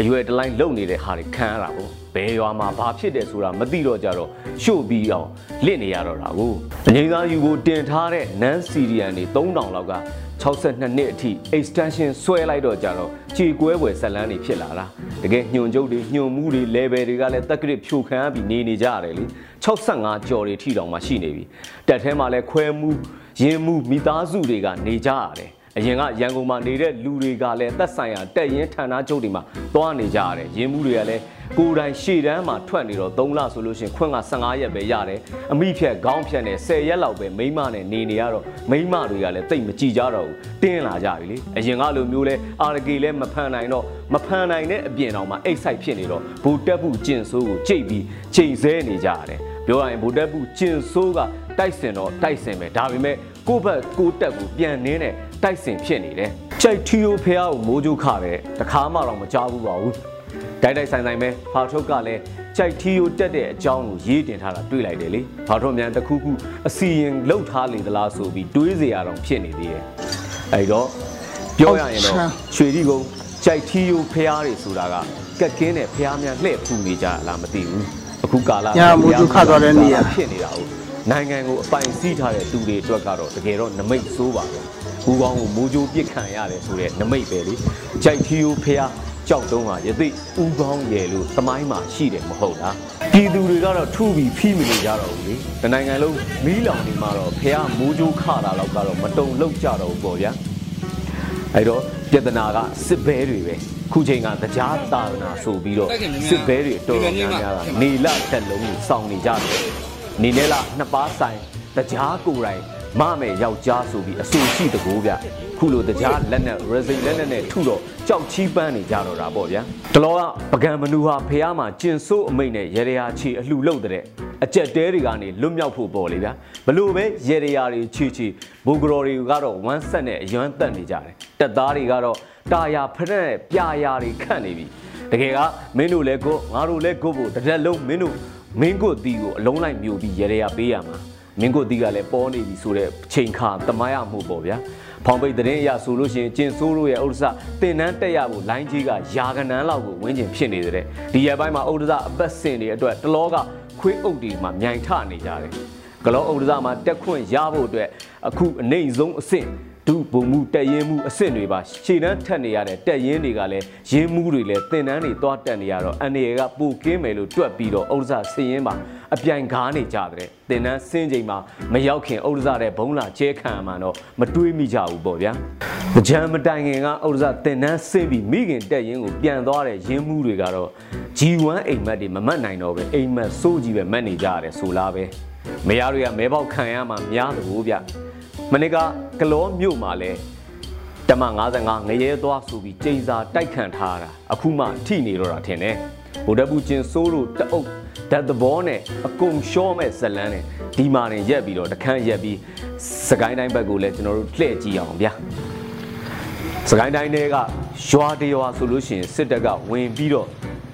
အရွယ်တလိုင်းလုံနေတဲ့ဟာတွေခံရတာပေါ့ဘယ်ရွာမှာဘာဖြစ်တယ်ဆိုတာမသိတော့ကြတော့ရှို့ပြီးအောင်လစ်နေရတော့တာကိုအငိမ့်သားယူဖို့တင်ထားတဲ့ non Syrian တွေ3000လောက်က62နှစ်အထိ extension ဆွဲလိုက်တော့ကြတော့ခြေကွဲွယ်ဆက်လန်းနေဖြစ်လာတာတကယ်ညွန်ကျုပ်တွေညွန်မှုတွေ level တွေကလည်းတက်ကရစ်ဖြိုခံရပြီးနေနေကြရတယ်လေ65ကြော်တွေထိတောင်မှရှိနေပြီတက်ထဲမှာလည်းခွဲမှုရင်းမှုမိသားစုတွေကနေကြရတယ် အရင်ကရန်ကုန်မှာနေတဲ့လူတွေကလည်းသက်ဆိုင်ရာတက်ရင်ဌာနချုပ်တွေမှာသွားနေကြရတယ်ရင်းမှုတွေကလည်းကိုယ်တိုင်ရှေ့တန်းမှာထွက်နေတော့3လဆိုလို့ရှိရင်ခွင့်က15ရက်ပဲရတယ်အမိဖြက်ခေါင်းဖြက်နဲ့10ရက်လောက်ပဲမိမနဲ့နေနေရတော့မိမတွေကလည်းတိတ်မကြည့်ကြတော့ဘူးတင်းလာကြပြီလေအရင်ကလိုမျိုးလဲအာရကေလည်းမဖန်နိုင်တော့မဖန်နိုင်တဲ့အပြင်တော်မှာအိတ်ဆိုင်ဖြစ်နေတော့ဘူတက်ဘူးကျင်ဆိုးကိုကြိတ်ပြီးချိန်ဆဲနေကြရတယ်ပြောရရင်ဘူတက်ဘူးကျင်ဆိုးကတိုက်စင်တော့တိုက်စင်ပဲဒါပေမဲ့ကိုယ့်ဘက်ကိုတက်ကိုပြန်နင်းတဲ့ တိုက်စင်ဖြစ်နေတယ်။ချိတ်ထီယိုဖះကိုမိုးကြိုးခတယ်တခါမှတော့မကြောက်ဘူးပါဘူး။တိုက်တိုက်ဆိုင်ဆိုင်ပဲဖာထုတ်ကလည်းချိုက်ထီယိုတက်တဲ့အကြောင်းကိုရေးတင်ထားတာတွေ့လိုက်တယ်လေ။ဖာထုတ်မြန်တခုခုအစီရင်လောက်ထားလေသလားဆိုပြီးတွေးစရာတော့ဖြစ်နေသေးတယ်။အဲဒီတော့ပြောရရင်တော့ရွှေဒီကုန်းချိုက်ထီယိုဖះတွေဆိုတာကကက်ကင်းတဲ့ဖះမြန်လှည့်ဖူနေကြလားမသိဘူး။အခုကာလညာမိုးကြိုးခသွားတဲ့နေရာဖြစ်နေတာဟုတ်။နိုင်ငံကိုအပိုင်စီးထားတဲ့သူတွေအတွက်ကတော့တကယ်တော့နမိတ်ဆိုးပါပဲ။ ဘူကောင်းကိုမိုးကြိုးပစ်ခံရတယ်ဆိုတဲ့နမိတ်ပဲလေကြိုက်ထီယိုဖះကြောက်တုံးဟာယသိဥကောင်းရယ်လို့သမိုင်းမှာရှိတယ်မဟုတ်လားပြည်သူတွေကတော့ထူပြီးဖိမနေကြတော့ဘူးလေတနိုင်ငံလုံးမီးလောင်နေမှာတော့ဖះမိုးကြိုးခတာတော့ကတော့မတုံလောက်ကြတော့ဘူးပေါ့ဗျာအဲ့တော့ပြဿနာကစစ်ဘဲတွေပဲခုချိန်ကတရားတာနာဆိုပြီးတော့စစ်ဘဲတွေတော်တော်များများကနေလတက်လုံးကိုစောင့်နေကြတယ်နေနဲ့လားနှစ်ပါးဆိုင်တရားကိုယ်တိုင် မမယ်ယောက်ျားဆိုပြီးအဆူရှိတကူဗျခုလိုတရားလက်နဲ့ resin လက်နဲ့နဲ့ထုတော့ကြောက်ချီးပန်းနေကြတော့တာပေါ့ဗျာတလောကပကံမနူဟာဖះမှာကျင်ဆိုးအမိတ်နဲ့ရေရရာချီအလှလုတ်တဲ့အကြက်တဲတွေကနေလွတ်မြောက်ဖို့ပေါ်လေဗျာဘလို့ပဲရေရရာတွေချီချီဘူဂရော်တွေကတော့ဝမ်းဆက်နဲ့အယွမ်းတက်နေကြတယ်တက်သားတွေကတော့တာယာဖရက်ပြာယာတွေခန့်နေပြီတကယ်ကမင်းတို့လည်းကိုငါတို့လည်းကိုဖို့တစ်ရက်လုံးမင်းတို့မင်းကိုတီကိုအလုံးလိုက်မျိုးပြီးရေရရာပေးရမှာ မင်းကိုတီးကလည်းပေါ်နေပြီဆိုတဲ့ချိန်ခါတမရမှုပေါ့ဗျာဖောင်ပိတ်သတင်းအရဆိုလို့ရှိရင်ကျင်ဆိုးတို့ရဲ့ဥဒ္ဒစတင်နန်းတက်ရဖို့လိုင်းကြီးကယာကနန်းလောက်ကိုဝင်းကျင်ဖြစ်နေတဲ့ဒီရက်ပိုင်းမှာဥဒ္ဒစအပတ်စင်တွေအတွက်တလောကခွေးအုပ်တွေမှာမြိုင်ထနေကြတယ်ဂလောဥဒ္ဒစမှာတက်ခွင့်ရဖို့အတွက်အခုအနေဆုံးအဆင့် ဒုဗုံမှုတက်ရင်မှုအဆင့်တွေပါရှေ့တန်းထက်နေရတဲ့တက်ရင်တွေကလည်းရင်းမှုတွေလည်းတင်တန်းတွေသွားတက်နေရတော့အန်ရီကပိုကင်းမယ်လို့တွက်ပြီးတော့ဥဒ္ဒစဆင်းရင်ပါအပြိုင်ကားနေကြတဲ့တင်တန်းဆင်းချိန်မှာမရောက်ခင်ဥဒ္ဒစတဲ့ဘုံလာကျဲခံမှတော့မတွေးမိကြဘူးပေါ့ဗျာကြံမတိုင်ခင်ကဥဒ္ဒစတင်တန်းဆင်းပြီးမိခင်တက်ရင်ကိုပြန်သွားတဲ့ရင်းမှုတွေကတော့ G1 အိမ်မက်တွေမမတ်နိုင်တော့ပဲအိမ်မက်စိုးကြီးပဲမတ်နေကြရတယ်ဆိုလားပဲမရတွေကမဲပေါက်ခံရမှများသဘောဗျ မနစ်ကကလောမြို့မှာလဲတမ55ငရဲသွားဆိုပြီးကျိန်စာတိုက်ခံထားတာအခုမှထိနေတော့တာထင်တယ်ဗုဒ္ဓဘူးကျင်စိုးတို့တအုပ်ဓာတ်သဘောနဲ့အကုန်ရှော့မဲ့ဇလန်းနဲ့ဒီမာရင်ရက်ပြီးတော့တခန့်ရက်ပြီးစကိုင်းတိုင်းဘက်ကိုလည်းကျွန်တော်တို့လှည့်ကြည့်အောင်ဗျာစကိုင်းတိုင်းတွေကရွာတရွာဆိုလို့ရှိရင်စစ်တပ်ကဝင်ပြီးတော့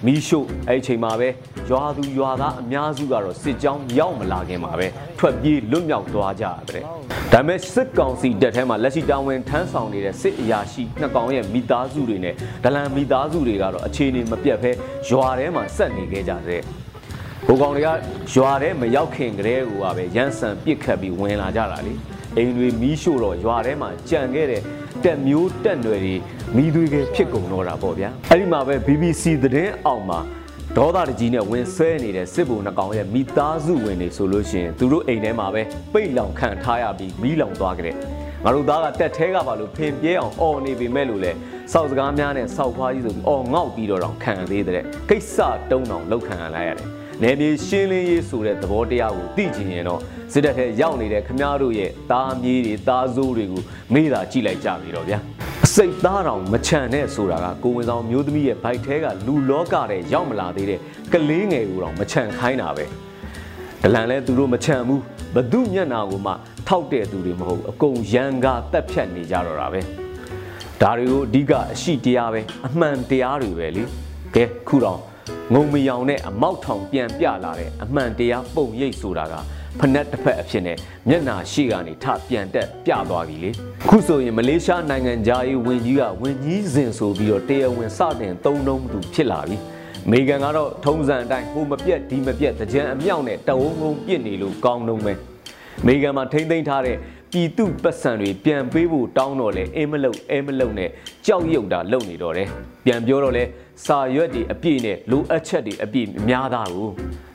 မီးရှို့အဲ့ချိန်မှာပဲ ရွာသူရွာသားအများစုကတော့စစ်ကြောင်းရောက်မလာခင်မှာပဲထွက်ပြေးလွတ်မြောက်သွားကြရတယ်။ဒါပေမဲ့စစ်ကောင်စီတပ်ထဲမှာလက်ရှိတာဝန်ထမ်းဆောင်နေတဲ့စစ်အရာရှိနှစ်ကောင်ရဲ့မိသားစုတွေနဲ့ဒလန်မိသားစုတွေကတော့အခြေအနေမပြတ်ဘဲရွာထဲမှာဆက်နေခဲ့ကြတဲ့။ဘိုးကောင်တွေကရွာထဲမရောက်ခင်ကတည်းကပဲရန်ဆန်ပစ်ခတ်ပြီးဝင်လာကြတာလေ။အိမ်တွေမီးရှို့တော့ရွာထဲမှာကြံခဲ့တဲ့တက်မျိုးတက်နွယ်တွေမိသွေးကဖြစ်ကုန်တော့တာပေါ့ဗျာအဲ့ဒီမှာပဲ BBC သတင်းအောင်မှာ ဒေါသတကြီးနဲ့ဝင်ဆွဲနေတဲ့စစ်ဗိုလ်နှကောင်ရဲ့မိသားစုဝင်တွေဆိုလို့ရှိရင်သူတို့အိမ်ထဲမှာပဲပိတ်လောင်ခံထားရပြီးမီးလောင်သွားကြတဲ့ငါတို့သားကတက်သေးကပါလို့ဖင်ပြဲအောင်អော်နေပေမဲ့လို့လေစောက်စကားများနဲ့စောက်ဖွားကြီးဆိုပြီးအော်ငေါက်ပြီးတော့တောင်ခံသေးတဲ့ကိစ္စတုံးတောင်လောက်ခံရလိုက်ရတယ်နေမြေရှင်းလင်းရေးဆိုတဲ့သဘောတရားကိုသိချင်ရင်တော့စစ်တပ်ထဲရောက်နေတဲ့ခမားတို့ရဲ့သားမြေးတွေသားစိုးတွေကိုမေးတာကြည့်လိုက်ကြပြီတော့ဗျာအ စိတ်သားတောင်မချန်နဲ့ဆိုတာကကိုဝင်ဆောင်မျိုးသမီးရဲ့ဘိုက်ထဲကလူလောကတဲ့ရောက်မလာသေးတဲ့ကလေးငယ်ကိုတော့မချန်ခိုင်းတာပဲဒလန်လဲသူတို့မချန်ဘူးဘသူမျက်နာကိုမှထောက်တဲ့သူတွေမဟုတ်အကုန်ရန်ကာတက်ဖြတ်နေကြတော့တာပဲဒါတွေကိုအဓိကအရှိတရားပဲအမှန်တရားတွေပဲလေကဲခုတော့ငုံမယောင်နဲ့အမောက်ထောင်ပြန်ပြလာတဲ့အမှန်တရားပုံရိပ်ဆိုတာက ဖနက်တစ်ဖက်အဖြစ်နဲ့မျက်နာရှိကနေထပြန်တက်ပြသွားပြီလေခုဆိုရင်မလေးရှားနိုင်ငံသားရေးဝန်ကြီးကဝန်ကြီးစဉ်ဆိုပြီးတော့တရားဝင်စတင်သုံးနှုန်းသူဖြစ်လာပြီမေဂန်ကတော့ထုံးစံအတိုင်းဟိုမပြက်ဒီမပြက်တကြံအမြောက်နဲ့တဝုံငုံပြစ်နေလို့ကောင်းတော့မယ်မေဂန်မှာထိမ့်သိမ်းထားတဲ့ပြည်သူပတ်စံတွေပြန်ပေးဖို့တောင်းတော့လဲအင်းမလုံအဲမလုံနဲ့ကြောက်ရွံ့တာလုံနေတော့တယ်ပြန်ပြောတော့လဲစာရွက်တွေအပြည့်နဲ့လိုအပ်ချက်တွေအပြည့်များသားကို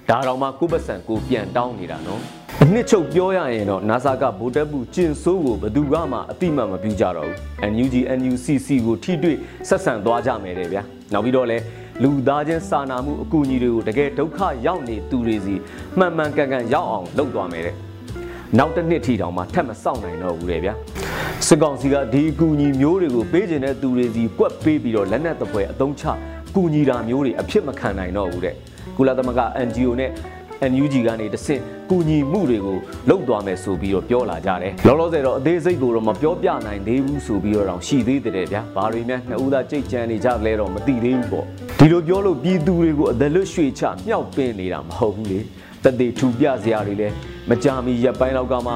ဒါတော့မှကိုပတ်စံကိုပြန်တောင်းနေတာနော်အနှစ်ချုပ်ပြောရရင်တော့ NASA ကဗိုလ်တပ်ဘူးကျင်ဆိုးကိုဘယ်သူမှအတိမတ်မပြုကြတော့ဘူး NUG NUCC ကိုထိတွေ့ဆက်ဆံသွားကြမယ်တဲ့ဗျာနောက်ပြီးတော့လဲလူသားချင်းစာနာမှုအကူအညီတွေကိုတကယ်ဒုက္ခရောက်နေသူတွေစီမှန်မှန်ကန်ကန်ရောက်အောင်လုပ်သွားမယ်တဲ့နောက်တစ်နှစ်ထိတောင်မှထပ်မစောင့်နိုင်တော့ဘူးလေဗျာစစ်ကောင်စီကဒီအကူအညီမျိုးတွေကိုပေးခြင်းတဲ့သူတွေစီကွက်ပေးပြီးတော့လက်နက်တပွဲအသုံးချကူညီတာမျိုးတွေအဖြစ်မခံနိုင်တော့ဘူးတဲ့ ကုလသမဂ္ဂ NGO နဲ့ NUG ကနေတဆင့်ကူညီမှုတွေကိုလုပ်သွားမယ်ဆိုပြီးတော့ပြောလာကြတယ်။လောလောဆယ်တော့အသေးစိတ်ကိုတော့မပြောပြနိုင်သေးဘူးဆိုပြီးတော့ရှိသေးတယ်ဗျာ။ဘာတွေများနှစ်ဦးသားကြိတ်ကြံနေကြလဲတော့မသိသေးဘူးပေါ့။ဒီလိုပြောလို့ပြည်သူတွေကိုအသက်လွတ်ရွှေချမြောက်ပင်းနေတာမဟုတ်ဘူးလေ။တသေးထူပြစရာတွေလည်းမကြမီရက်ပိုင်းလောက်ကမှ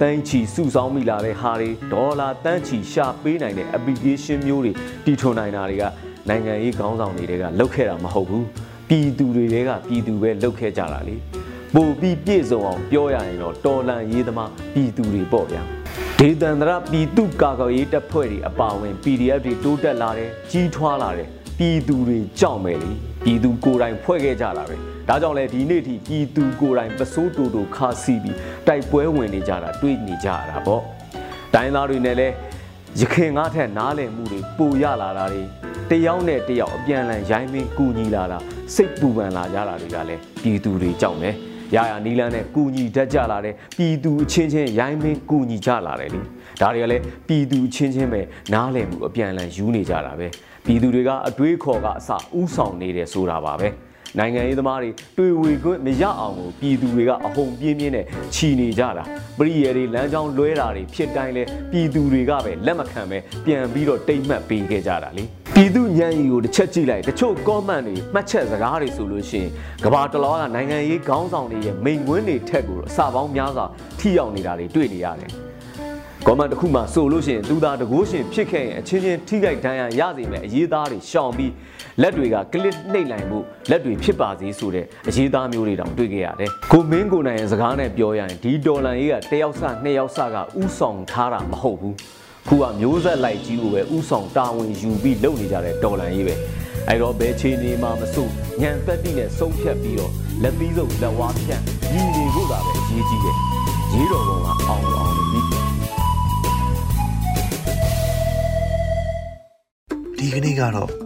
တန်းချီစုဆောင်းမိလာတဲ့ဟာတွေဒေါ်လာတန်းချီရှာပေးနိုင်တဲ့ application မျိုးတွေတီထွန်နိုင်တာတွေကနိုင်ငံရေးခေါင်းဆောင်တွေကလောက်ခဲ့တာမဟုတ်ဘူး။ ပြည်သူတွေကပြည်သူပဲလှုပ်ခဲကြတာလေပို့ပြီးပြည့်စုံအောင်ပြောရရင်တော့တော်လန်ရေးသမားပြည်သူတွေပေါ့ဗျာဒေသန္တရပြည်သူကာကွယ်ရေးတပ်ဖွဲ့တွေအပါအဝင် PDF တွေတိုးတက်လာတယ်ကြီးထွားလာတယ်ပြည်သူတွေကြောက်မယ်လေပြည်သူကိုယ်တိုင်ဖွဲ့ခဲ့ကြတာပဲဒါကြောင့်လဲဒီနေ့ထိပြည်သူကိုယ်တိုင်ပစိုးတူတူခါစီပြီးတိုက်ပွဲဝင်နေကြတာတွေ့နေကြရတာပေါ့တိုင်းသားတွေနဲ့လဲ ရခင်ငါထက်နားလည်မှုတွေပိုရလာတာတွေတယောက်နဲ့တယောက်အပြန်အလှန်ရိုင်းမင်းကူညီလာတာစိတ်ပူပန်လာကြတာတွေကလည်းပြည်သူတွေကြောက်တယ်ရရနီလန်းနဲ့ကူညီတတ်ကြလာတယ်ပြည်သူအချင်းချင်းရိုင်းမင်းကူညီကြလာတယ်လေဒါတွေကလည်းပြည်သူအချင်းချင်းပဲနားလည်မှုအပြန်အလှန်ယူနေကြတာပဲပြည်သူတွေကအတွေးခေါ်ကအစဥဆောင်နေတယ်ဆိုတာပါပဲ နိုင်ငံရေးသမားတွေတွေ့ဝေခွင့်မရအောင်ကိုပြည်သူတွေကအဟုန်ပြင်းပြင်းနဲ့ချီနေကြတာပရိယေတွေလမ်းကြောင်းလွဲတာတွေဖြစ်တိုင်းလဲပြည်သူတွေကပဲလက်မခံပဲပြန်ပြီးတော့တိတ်မှတ်ပေးခဲ့ကြတာလေပြည်သူညံရီကိုတစ်ချက်ကြည့်လိုက်တချို့ comment တွေမှတ်ချက်စကားတွေဆိုလို့ရှိရင်ကဘာတလောကနိုင်ငံရေးခေါင်းဆောင်တွေရဲ့မိန်ဝင်းတွေထက်ကိုအစာပေါင်းများစွာထိရောက်နေတာတွေတွေ့နေရတယ်ကောမန်တစ်ခုမှဆိုလို့ရှိရင်သူသာတကိုးရှင်ဖြစ်ခဲ့ရင်အချင်းချင်းထိခိုက်ဒဏ်ရာရစေမယ်အရေးသားတွေရှောင်ပြီး လက်တွေကကလစ်နှိပ်နိုင်မှုလက်တွေဖြစ်ပါစေဆိုတဲ့အရေးသားမျိုးတွေတောင်တွေ့ခဲ့ရတယ်။ကိုမင်းကိုနိုင်ရဲ့စကားနဲ့ပြောရရင်ဒီဒေါ်လာကြီးကတယောက်စနှစ်ယောက်စကဥဆောင်ထားတာမဟုတ်ဘူး။ခုကမျိုးဆက်လိုက်ကြီးကိုပဲဥဆောင်တာဝန်ယူပြီးလုပ်နေကြတဲ့ဒေါ်လာကြီးပဲ။အဲ့တော့ဘယ်ခြေနေမှာမစိုးညံသက်တိနဲ့ဆုံးဖြတ်ပြီးတော့လက်ပြီးဆုံးလက်ဝါးဖြန့်ညီနေဖို့သာပဲအရေးကြီးတယ်။ရေးတော်ကောင်ကအောင်အောင်ပြီ။ဒီကနေ့ကတော့